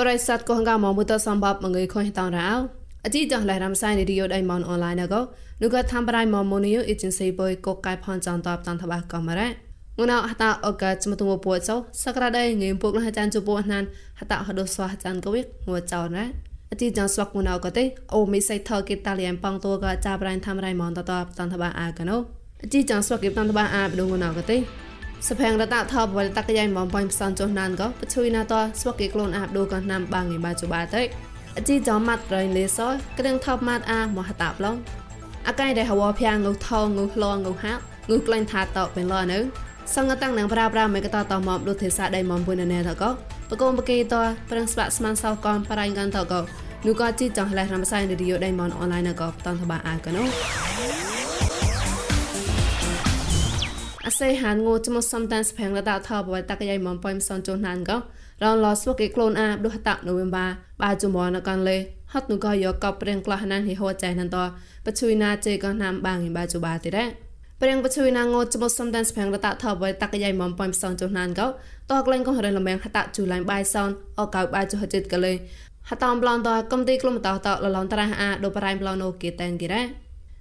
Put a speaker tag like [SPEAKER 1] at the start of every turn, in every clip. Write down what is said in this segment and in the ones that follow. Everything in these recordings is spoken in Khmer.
[SPEAKER 1] បរិស័ទកងកមកមុតសំបបមងើខុញតរោអជីចងឡៃរំសៃនីឌីយោដៃមនអនឡាញកោនុកថាំប្រៃមមូនីយោអេเจนស៊ីបុយកកកៃផនចន្តបតាន់តបកំរ៉ាងណៅហតាអកចមទងពួចសោសក្រាដៃងេមពុកលហចានជពោណានហតាហដោស្វះចានកវិកងួចោណាអតិចងស្វកងណៅកទេអូមីសៃថកេតាលៀមប៉ងតួកចាប្រៃថាំរៃមនតតបតាន់តបអាកណូអតិចងស្វកេតាន់តបអាបដងណៅកទេ សភាំងរតថបវលតកយ៉ៃមកបាញ់ផ្សនចុះណានក៏បជួយណាតស្វកេក្លូនអាបដូក៏ណាំបាងងីបាជបាតេអជីចំម៉ាត់រៃលេសគ្រឿងថបម៉ាត់អាមហតាប្លងអកៃដែលហវភាងងុថងងុឡងងុហាងុក្លែងថាតបពេលលនៅសង្កតាំងនឹងប្រាប្រាមេកតតមកលុទេសាដៃមកពុនណែតក៏បកុំបកេតប្រឹងស្បាក់ស្មានសោកនបរៃកាន់តក៏នូក៏ជីចង់លេះរំសាយនៅឌីយោដៃមកអនឡាញក៏តនតបាអាកណូ សៃហានងូចមសំតានស្ផាំងរតាថបវតកយាយមំប៉ៃមសនចូណានក៏រងលស្វកេក្លូនអាបដោះតានូវេមបាបាជុំរណកានលេហត់នូក៏យកកប្រេងក្លះណានហិហោចៃណានតបជួយណាជេក៏ណាមបាងបាជុបាទេរ៉ាប្រេងបជួយណាងូចមសំតានស្ផាំងរតាថបវតកយាយមំប៉ៃមសនចូណានក៏តកលែងក៏រលមែងហតជូលៃបាយសនអកៅបាជុហចិត្តកលេហតាមប្លន់តកំទីក្លុំតតលលនត្រះអាដូបរៃប្លន់អូគេតែនគេរ៉ា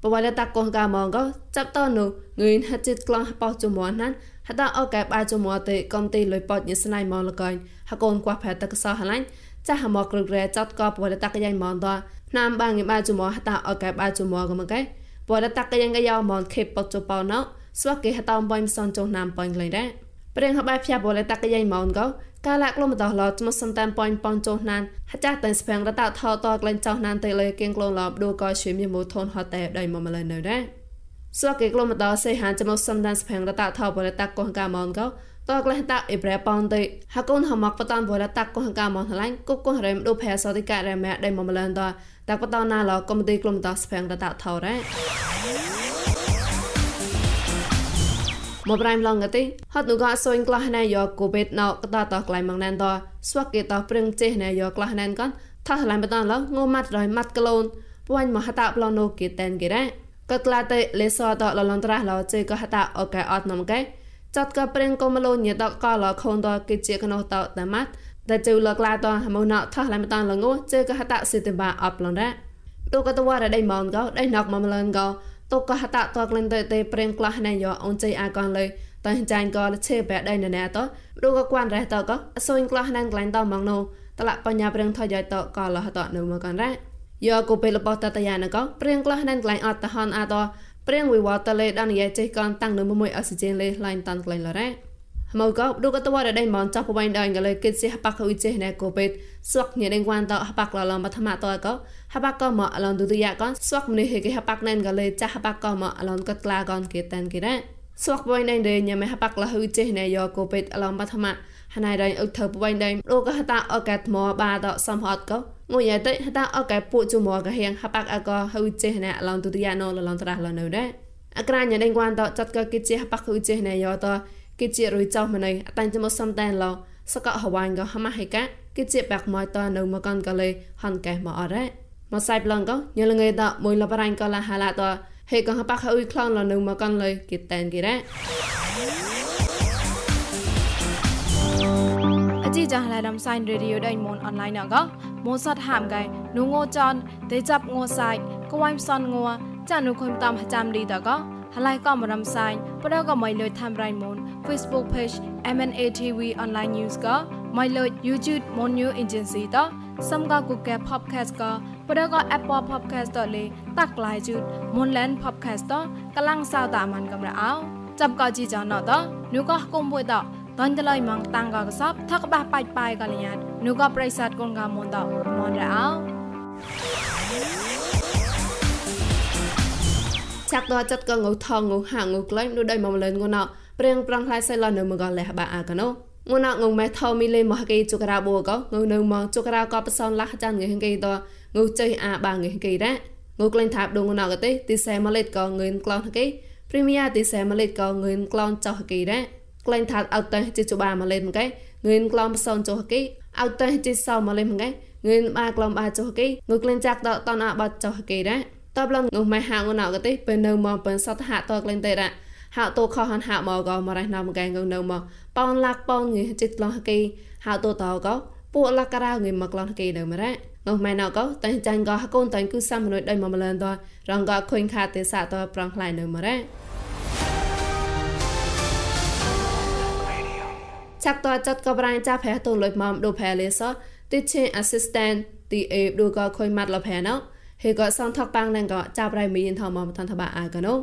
[SPEAKER 1] ងសาวតឆាក់ឆាក់កោខេថកានកនខេតវរវតសេនកនវរតកយ៉ៃមកខេតងណោសៃឡតមងតមកក្រាកោកំទីសុងបាផ្យាបលតកតឈុះចាក់មួយបែតតភីអាបនកោហកូនបាផ្យាតនងកោរងលនៅណាបវលតកោកាមងក៏ចាប់តនុងឿនហចិត្តក្លងបោះជំនណានហតអកែបាជំនទេកំទីលុយប៉ញស្នៃមកលកៃហកូនគួផែតកសហឡាញ់ចាស់មកក្រក្រចាត់ក៏បវលតកយ៉ៃមងតណាមបាងបាជំនហតអកែបាជំនក៏មកែបវលតកយ៉ៃកយ៉មកខេបចុបោណោស្វកេហតអំបាញ់សនចុះណាមបាញ់ក្លែងដែរព្រៀងហបាយផ្ទះបវលតកយ៉ៃមងក៏ កាលាក់លំតឡចមសន្តានប៉ាញ់ប៉ងចុះណានហចាស់តែស្ភាំងរតថតក្លែងចោះណានទេលេគៀងក្លងឡបដូក៏ឈីមយមូធនហតតែដៃមកមលនៅដែរសួកេក្លំតសេហានចមសន្តានស្ភាំងរតថបរតកោះកាមងក៏តក្លែងតាអេប្រែប៉ងទេហកូនហមកបតានបរតកោះកាមងឡាញ់គុកកោះរែមដូផែសតិករែមដៃមកមលនតតាក់បតណាឡកុំទីក្លំតស្ភាំងរតថរ៉ា មកប្រៃឡងកទេហត់នូកសុញក្លះណែយកកូបេតណោកតតក្លៃម៉ងណែនតស្វាក់គេតព្រឹងចេះណែយកក្លះណែនកនថាឡៃបតឡងងម៉ាត់រយម៉ាត់ក្លូនពួញមហតាប្លណូគេតែនគេរ៉ាក៏ក្លាតេលេសតលលនត្រាស់ឡជេក៏ហតាអូកែអត់នំកែចាត់ក៏ព្រឹងកុំលូនញតកលខូនតគេជាកណោតតម៉ាត់តែជូលក្លាតហមណថាឡៃបតឡងជេក៏ហតាសិតបាអប់ឡនរ៉ាទូក៏តវ៉ារដៃម៉ងក៏ដៃណកមមលនក៏ តកហតតក្លែងទៅទេប្រេងក្លះណែយោអូនជ័យអាកនលើតើចាញ់ក៏លឆេបែដៃណែតរូក៏គួនរះតក៏អសុញក្លះណែក្លែងតម៉ងណូតលបញ្ញាប្រេងថយតក៏លះតនៅមកកនរ៉យោក៏ពេលបតតយ៉ានក៏ប្រេងក្លះណែក្លែងអត់តហនអាតប្រេងវិវត្តលេដល់និយាយចេះកនតាំងនៅមួយអក់ស៊ីហ្សែនលេឡៃតាន់ក្លែងលរ៉ មកក៏ឌូក៏តវ៉ាដៃមកចាប់បបៃដៃកលេគិតសិហបាក់អ៊ុយចេណែកូពេតស្វកញ៉េដេងវ៉ានតហបាក់ឡឡមបឋមតក៏ហបាក់ក៏មកអឡនឌូទយ៉ាកនស្វកមនេះហេគេហបាក់ណែនកលេចាហបាក់ក៏មកអឡនកតក្លាកនគេតានគេរ៉ាស្វកបបៃដៃដេញ៉ាមេហបាក់លហ៊ុយចេណែយកូពេតអឡមបឋមហណៃដៃអ៊ុធើបបៃដៃឌូក៏ហតាអកាត់មកបាតសំហតក៏ងុយតែហតាអកាពូជមកកហៀងហបាក់អកហ៊ុយចេណែអឡនឌូទយ៉ាណូលឡនត្រាស់លនៅដែរអក្រាញ៉ាដេងវ៉ានតចាត់ក៏គេជាហបាក់ហ៊ុយចេណែយកត គេជារុយចោម្នៃអតាញ់ចមកសំតែនឡោសកហវ៉ាញ់ក៏ហមហេកាគេជាបាក់មកតនៅមកកនកលេហនកែមកអរ៉េមកសៃប្លងក៏ញលងេតមួយលបរ៉ាញ់ក៏ឡាហាឡាតហេក៏ហបាក់អ៊ុយខ្លងឡនៅមកកនលេគេតែនគេរ៉េ
[SPEAKER 2] អជីចាឡាដំសៃរេឌីយោដៃមនអនឡាញក៏ម៉ូសាត់ហាមកែនូងោចនទេចាប់ងោសៃកវ៉ៃផ្សនងោចានុខុំតាមចាំលីតក៏ហឡៃក៏មរំសាញ់ប្រដក៏មិនលុយតាមរៃមុន Facebook page MNA TV online news ក៏មិនលុយ YouTube Mon New Agency តសំក៏ Google Podcast ក៏ប្រដក៏ Apple Podcast តលេតាក់ឡាយជូត Monland Podcast តកលាំងសៅតាមានកំរអោចាប់ក៏ជីចណតនូក៏គុំមួយតតនតលៃម៉ងតាំងក៏កសបថកបះបាច់បាយក៏លញ្ញាតនូក៏ប្រិស័តកូនកាមុនតមនរអោ
[SPEAKER 1] ចាក់តចាត់កងងថងងហាងងក្លែងដូចដៃមកម្លែងងណោ ព្រៀងប្រងខ្លាយសៃឡនៅមកលះបាអាកណោងណោងមេថោមីលេមកគេជករាបូកងនៅមកជករាក៏បសនលះចានងេងគេតងចេះអាបាងេងគេរ៉ា ngô lên tháp đồ ngô nào cái tê tí xe mà lết có người clown cái premier tí xe mà lết có người clown cho cái đấy lên tháp ao tê chỉ cho ba mà lên một cái người clown son cho cái ao tê chỉ sau mà lên một cái người ba clown ba cho cái ngô lên chắc đó tao nào bắt cho cái đấy tao lòng ngô mày hàng ngô nào cái tê bên nơi mà bên sát hạ tao lên tê đấy hạ tô khó hắn hạ mò gò mà ra nằm cái ngô nâu mà bao lạc bao người chỉ lo cái hạ tô tao có ពួកលការៅ ងិមកឡងគេនៅមរ៉ាងម៉ែណៅក៏តែចាញ់ក៏ហកូនតែគឺសាមនុយដៃមកម្លនតរងក៏ខុញខាទេសាតប្រងខ្លាយនៅមរ៉ាចាក់តចាត់ក៏ប្រាញ់ចាផែតូនលុយម៉មដូផែលេសទីជេ assistant ទីអេដូក៏ខុញម៉ាត់លផែណៅហេក៏សងថកប៉ាំងនឹងក៏ចាប់រៃមីនថមមថនថបាអាកណូ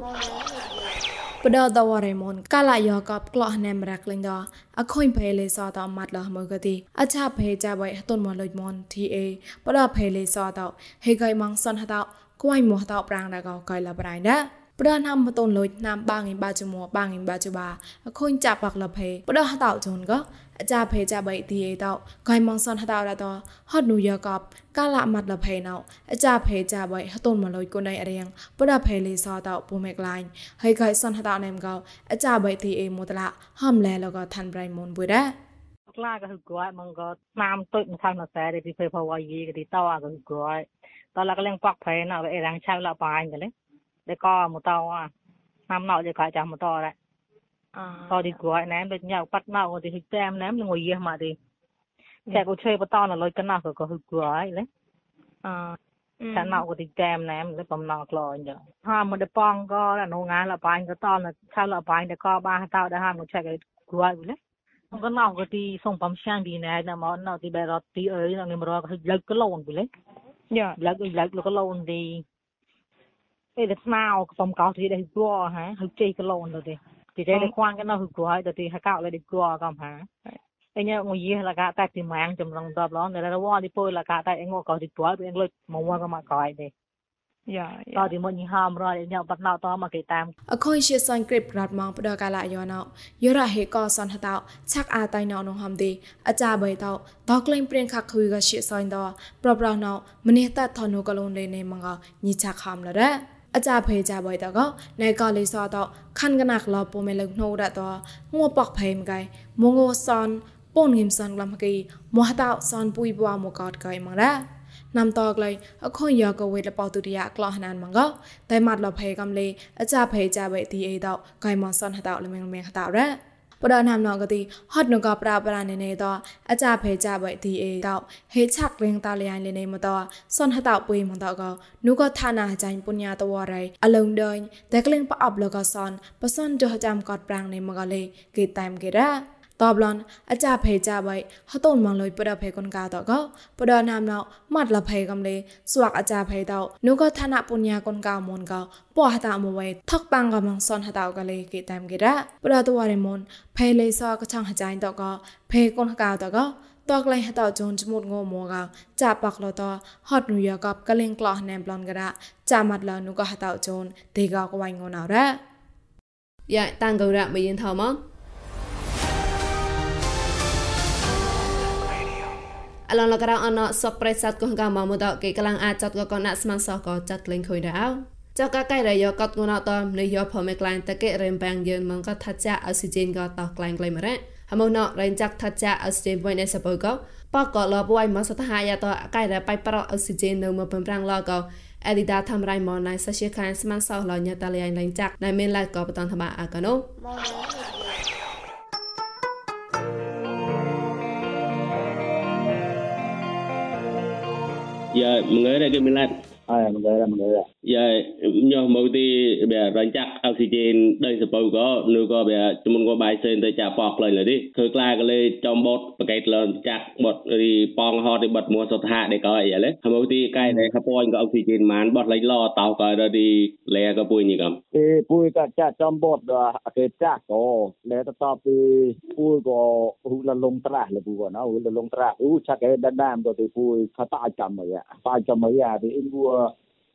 [SPEAKER 2] បដតវរេមនកាឡាយកបក្លោះណែមរកលេងដអខុញភេលេសតមាត់លមកទីអឆាភេចាបៃតុនមលុយមនទីអេបដភេលេសតហេកៃម៉ងសនហតគួយមោះតប្រាំងដកកៃលប្រៃដា ព្រោះណាំតូនលុយណាំបាងិបាជមបាងិបាជបាអខូនចាប់បាក់លភេព្រោះតោជូនក៏អាចាភេចាបៃទីឯតោកៃមងសនហតោរតោហត់នូយកបកាលមាត់លភេណោអាចាភេចាបៃហតូនមកលុយគុណៃរៀងព្រោះភេលីសតោពូមេក្លាញ់ហើយកៃសនហតោណេមកោអាចាបៃទីឯមតឡាហំលែលកឋានប្រៃមុនបុរ៉ាក្លា
[SPEAKER 3] ក៏ហឹកគួយមងក៏តាមទុយមិនខាងណាសែទេពីភេភវយីក៏ទីតោក៏ហឹកគួយតោះឡាក៏លេងប៉កភេណោអេរាំងឆៅឡាបាញ់ក៏លេ តែក៏មកតោតាមណៅជាកាចាំមកតដែរតទីគួរណែដូចញ៉ៅប៉ាត់ណៅទីហិតាមណែនឹងយះមកទីតែក៏ជួយបតនលុយកណោះក៏ហឹកគួរហើយលេអតែណៅក៏ទីតាមណែលេបំណងក្លោអញ្ចឹងហាមកដប៉ងក៏នៅងាលបាញ់ក៏តនឆៅលបាញ់តែក៏បានតោដែរហាមកឆែកគួរហើយលេក៏ណៅក៏ទីសុំ បំឆាំងទីណែណមកណៅទីបែរទីអើយនឹងមរក៏លើកក្លូនពីលេយ៉ាលើកលើកក្លូនទីពេលស្នាក៏បំកោទីដែរគួរហ่าហឹកជ័យក្លូនទៅទេ thì đây là quan cái nó hụt của thì thì hai cạo lại đi qua cầm hả anh nhớ ngồi gì là cả tại tìm mang trong lòng tập đó để là qua đi bôi là cả tại anh ngồi coi thì quá bị anh lôi mà qua cái mà coi đi យ៉ាតទីមុនហាមរយញ៉ាំបាត់ណៅតមកគេតាម
[SPEAKER 2] អខុយជាសាញ់គ្រីបរ៉ាត់មកបដកាឡាយ៉ណោយរ៉ាហេកសនហតោឆាក់អាតៃណោនហំទីអាចាបៃតោតក្លែងព្រៀងខាក់ខុយក៏ជាសាញ់តប្រប្រណោម្នេះតថនូកលូនលេនេមកញីឆាក់ អចាភេចាបៃតកណៃកលិសតខាន់កណាក់លពុមេលងណូរតងួបកភេមកៃមងោសនពូនងឹមសនក្លំកីមហតោសនពុយបួមកតកៃមងរាណាំតក្លៃអខុនយកកវេលបោទុរិយាក្លោះណានមងកតែម៉ាត់លភេកំលេអចាភេចាបៃទីអេតកៃមសនហតោលមងមងហតោរ៉ា ประนามนองกติฮอดนกปราปราในในต่ออาจารย์เพจาบดีเอตอบเฮชักเรียงตาเลียนในในมาต่อซอนหตาปุยมันต่อก็นุก็ทานาจันปุญญาตัวไรอารมณ์เดินแต่กลิ่งปะอบแล้วก็ซอนปะซอนเดอจำกอดปรางในมกะเลยกิตามกิระ ตอบลอนอาจาเพจาใบฮะต้นมังเลยปดาเพกนกาต่อก็ปดานามเนามัดละเพกำเลยสวักอาจาเพเตานุก็ธนะปุญญากนกามนเกาปอหตามไว้ทักปังกำลังซอนหตาวกะเลยกิตามกิระปดาตัวเรมนเพเลยซอกระชังหจายต่อก็เพกนกาต่อก็តកលែងហតជូនឈ្មោះងមកោចាបាក់លតហត់នុយកបកលែងក្លោះណែប្លនករចាមាត់លនុកហតជូនទេកក
[SPEAKER 1] វៃងណរ៉ាយ៉ាតាំងកោរៈមយិនថោមក អឡងលករអណសប្រេសាត់កងកាមមតគេកលាំងអាចចាត់កកណាស្មានសកចាត់លេងខុយដែរចកកៃរយកតងណតនយោផមេក្លែងតកេរេមបាំងយឺនមងកថាចាអស៊ីជីនក៏តក្លែងក្លែងមរ៉ហមណរែងចាក់ថាចាអស៊ីជីនវិញសបកបកលបវៃមកសតហាយតកៃរបៃប្រអស៊ីជីននៅមកបំប្រាំងឡកអេឌីតាធ្វើរៃមកណៃសជាខានស្មានសោះលញតលៃលែងចាក់ណៃមានឡៃក៏បតនថាអាកណូ Ya, mengenai gamelan
[SPEAKER 4] giờ người đây cái mình lại
[SPEAKER 5] à mình người mình người
[SPEAKER 4] giờ nhờ một tí bây giờ chắc oxygen đây sẽ bao có nếu có bây giờ chúng mình có bài sen tới trả bọc lại là đi khởi la cái lên trong bột cái là chắc bột đi pong ho đi bật mua sốt hạ để coi vậy đấy một tí cái này khắp point có oxygen màn bột lấy lo tàu coi rồi đi lẹ cái bụi như cầm
[SPEAKER 5] cái bụi cái chắc trong bột đó cái chắc có lẹ tập tập thì bụi có hú là lông tra là bụi nó hú là lông tra hú chắc cái đan đam rồi thì bụi khá tai chậm rồi ạ tai chậm rồi à thì in bụi ba chung mua ko puita ke ko puita ke te mua ko ko a nu pu ma klan kan ke ma ya sa pu pari sa kreng handa che mai no no tru pa ko bo ta kan ke ma ya bo kan ke ma ya di cha nu mua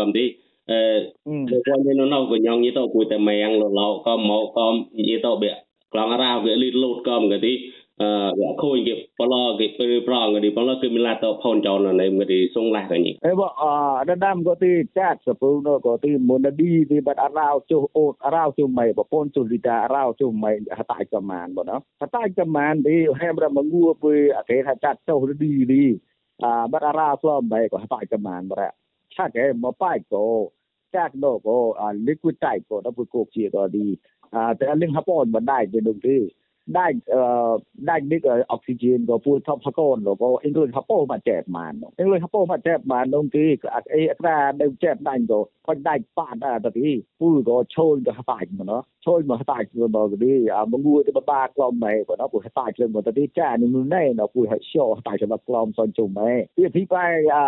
[SPEAKER 5] កំ
[SPEAKER 4] ទីអឺរវញនៅនោះក៏ញងយីទៅគួយតែម៉ាំងលឡោក៏មកក៏យីទៅបែក្លងរាវាលីលូតក៏មកទីអឺខូនគេបឡគេពេលប្រងគេបឡគេមានឡាតផនចោលនៅមកទីសុងឡាកញី
[SPEAKER 5] អេបអដដាមក៏ទីចាត់សពូនក៏ទីមុនឌីទីបាត់អរោចុះអូតអរោចុះម៉ៃបពនជុលីតាអរោចុះម៉ៃហតាយកំមានបងណាហតាយកំមានទីហេមរមងួពុយអកេថាចាត់ចុះឌីឌីអបាត់អរោស្លំម៉ៃក៏ហតាយកំមានបរៈ ถ้าแกบ่ป้ายโตแจกดอกก็อ่าลิควิดใต้ก็ถ้าผู้กู้เสียก็ดีอ่าแต่อันนึงฮับออนบ่ได้เป็นดงที่ ដាច់ដាច់នេះអុកស៊ីហ្សែនក៏ពួយថប់ហកូនក៏អ៊ីងលុយហពោមកចែបបានអ៊ីងលុយហពោមកចែបបាននោះទីអត់អីអត្រានៅចែបដាញ់ក៏ផាច់ដាច់ប៉ាត់ដែរតទីពួយក៏ឈូនក៏ហតាច់មកណោះឈូនមកហតាច់មកទីអាមកងួយទៅបាក្លំម៉ែក៏ណោះពួយហតាច់លើមកតទីចានឹងនោះណែណោះពួយហឈោហតាច់សម្រាប់ក្លំសនជុំម៉ែវាអធិបាយអ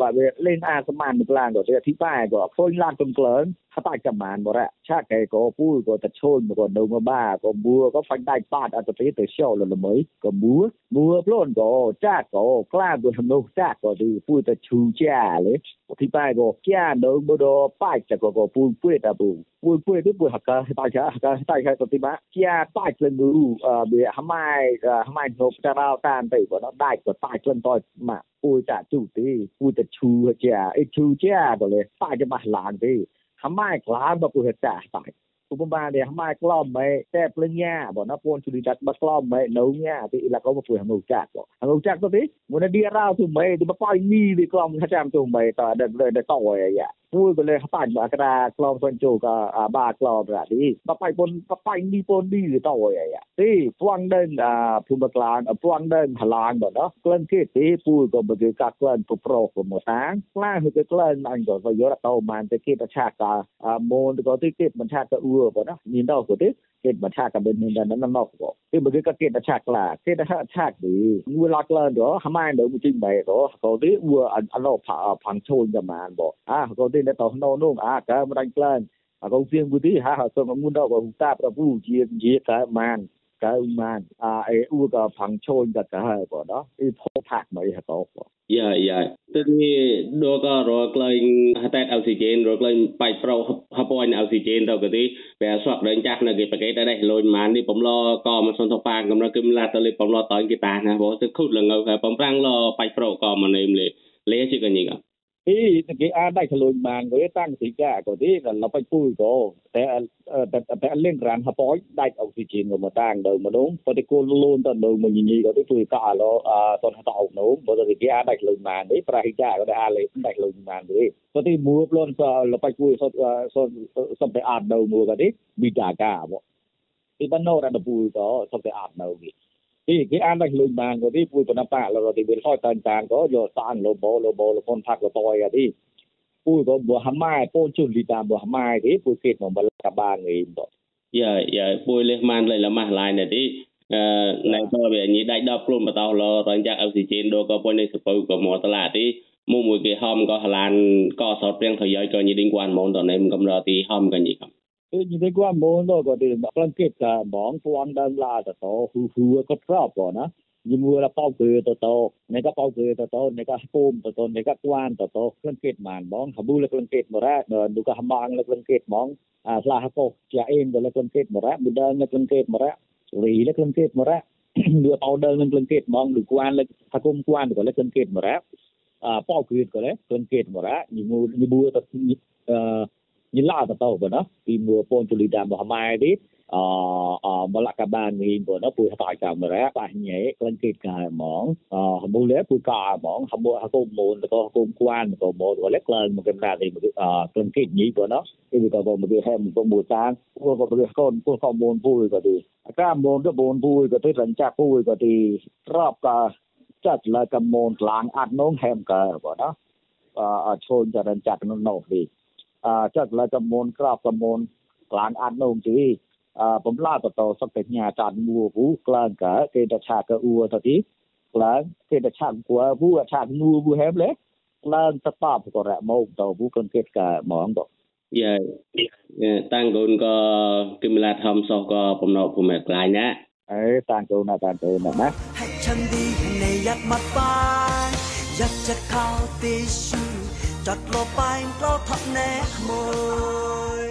[SPEAKER 5] បើវាលេងអាសមានក្លាំងក៏វាអធិបាយក៏ឃើញឡានទំក្លើងហតាច់ចំបានបរៈឆាកែក៏ពួយក៏តឈូនក៏នៅមកបាក៏មួក៏ផាច់ដាច់ปาดอาจจะไปเตะเชียวละละเมยก็บัวบัวพล่นก็จ้าก็กล้าก็ทำโนจ้าก็ดีพูดแต่ชูแจ้เลยที่ไปก็แก่เดินบ่ดอป้ายจะก็ก็พูดพูดแต่บูพูดพูดที่พูดหักก็ตายช้หักก็ตายช้าสติมาแก่ป้ายเชิงดูเอ่อเบียทำไมเอ่อทำไมโนจะเราตามไปก็ได้ก็ป้ายเชิงต่อยมาพูดจะจู่ตีพูดแต่ชูจ้าไอ้ชูแจ้ก็เลยป้ายจะมาหลานตีทำไมกล้าบ่พูดจ้าตาย លីដាត់បាត់ក្លំម៉ែនៅញ៉ាទីឡាកោមកជួយហងចាក់ហងចាក់ទៅទីមុនឌីរ៉ាទៅម៉ែទីបប៉ៃនីទីក្លំថាចាំទៅម៉ែតដល់ដល់តអយ៉ាពួយក៏លេបាច់មកក្រាក្លំសុនជូក៏បាក្លំរ៉ាទីបប៉ៃពុនបប៉ៃនីពូនឌីទៅអយ៉ាទីពួងដេនភូមិក្លានពួងដេនហឡានបើណាក្លិនគេទីពួយក៏បើគេកាក់ក្លិនពុប្រុសក៏មកតាំងក្លាគឺក្លិនអញក៏យកទៅបានទៅគេប្រឆាកាមូនក៏ទីគេមិនឆាទៅអ៊ូបើណាមានដល់ក៏ទេ kebachakan dan nama ko ke bagi ka ke dachak la ke da chak di u la la do ha mai do bu ting bai do ko di u an lo pha phang chol da man bo a ko di da to no no a ka ma dang plan a ko sing bu di ha ha so ngun do ko ta pra bu ji ji ka man 90,000. À, ấy u cả phẳng chôn cả cả hai bỏ đó. Ý phố thạc mấy hả tổ bỏ. Dạ, dạ. Tức như đô có rồi lên hạ tết oxygen rồi lên bạch phâu hạ bòi oxygen đâu cái tí. Bé soạc đến chắc là cái bà cái đây lôi mà đi bóng lo có
[SPEAKER 4] mà xong thọc phang cầm ra kim là tôi bóng lo tới cái tàn hả bố. Tức khút là ngầu hả bóng răng lo bạch phâu có mà nêm lệ. Lẽ chứ cái gì cả. ប្រកេតដែរលុយម៉ាននេះបំឡក៏មិនសនទៅប៉ាកំណត់គឺឡាទៅលេបំឡតគេតាណាបងទៅខុតលងទៅបំប្រាំងលបាច់ប្រូក៏មកនេះលេលេជាកញីក៏
[SPEAKER 5] Ih, ke ada kelun man ko tang si ka ko ti la pa pu ko te te te len ran ha poi dai oxygen ko ma tang do ma dong ko ti ko lun ta do ma ni ko ti pu ka lo a ton ha ta ok no bo ti ke ada kelun man ni pra hi ka ko da ale dai kelun man ni ko ti mu plon sa la pa pu so so so pe ad do mu ka ti bi ta ka bo ti ban no ra da pu ko so pe ad no ki ទីគេអានដល់លុយបានក៏ទីពួយបណបាឡរទីវាហយតានតានក៏យកសានលោបោលោបោលផុនផាក់លតយទីពួយក៏បោះម៉ាយពូជុលីតាបោះម៉ាយទីពួយគេមកបលកបានងីប
[SPEAKER 4] យ៉ាយ៉ាពួយលេះម៉ានលេលម៉ាស់ឡាយនេះទីអឺណៃទៅវាញីដាច់ដល់ខ្លួនបតោលរងចាក់អុកស៊ីហ្សែនដូក៏ពុយនេះសពៅក៏មកតឡាទីមួយមួយគេហំក៏ហឡានក៏សតព្រៀងថយក៏ញីដេញគួនមកតនេះកំរទីហំក៏ញីកំ
[SPEAKER 5] គឺនិយាយគាត់មកដល់ក៏ទីក្លងគេកាបងពួនដើមឡាតតហ៊ូហ៊ូក៏ប្រាប់ក៏ណាយមួរប៉ោគឺតតនេះក៏ប៉ោគឺតតនេះក៏ពូមតតនេះក៏គួនតតក្លងគេបានបងហប៊ូលក្លងគេមរ៉ានោះក៏ហម៉ងលក្លងគេបងអាស្លាហកោជាអេនក៏លក្លងគេមរ៉ាប៊ីដើលក្លងគេមរ៉ារីលក្លងគេមរ៉ាលឺប៉ោដើល នឹងក្លងគេបងឬគួនលហគុំគួនក៏លក្លងគេមរ៉ាអប៉ោគឺក៏លក្លងគេមរ៉ាយមួយមួតអឺ nyela ta tau ba na pi mu pon tu li dan ba mai di a a malak ka ban ni bo na pu ta ka ma ra ba nye klan ke ka mong a mu le pu ka mong ha bo ha ko mo ko ko kwan ko mo ko le klan mo kan da ni a klan ke ni bo na ki ko ko mo he mo ko mo sang ko ko ko ko ko ko mo pu ko di កាមនទៅបូនពូក៏ទៅរញ្ចាក់ពូក៏ទីរាប់កាចាត់ឡើយកមនខ្លាំងអាត់នងហែមកើបងណាអឈូនចរិនចាក់នោះនោះទីអ ចកលកមូនក្របកមូនក្លានអាត់នោះទីអបំឡាតតសុកញ្ញាចាត់មួវក្លានកគេតឆាកអ៊ូតទីក្លានគេតឆាគួវូឆាងួវូហេមលេក្លានតបបក៏រ៉មកតវូកនគេកហ្មងប
[SPEAKER 4] យ៉ាតាំងកូនក៏គិមឡាធំសោះក៏បំណោភូមិក្លាញ់ណា
[SPEAKER 5] អេតាំងកូនណាតាំងកូនណាណាให้ฉันดีในยัดมัดปายอยากจะเข้าติชู ចត់លោប៉ែងក្លោថក់ណែមួយ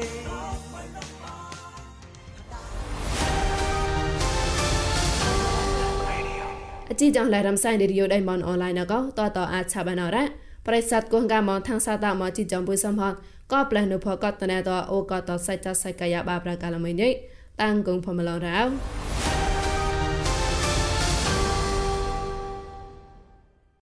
[SPEAKER 1] អជីចងឡៃរំសាយរីយោដៃមនអនឡាញណកតតអាចឆាបានអរ៉ាប្រិស័តកងកាមងថាងសាតាមកជីចំបុយសំហតក៏ផ្លែនុភកតណែតអូកតសច្ចសច្ចកាយបាប្រកាលមីនេះតាំងគងផមឡរ៉ោ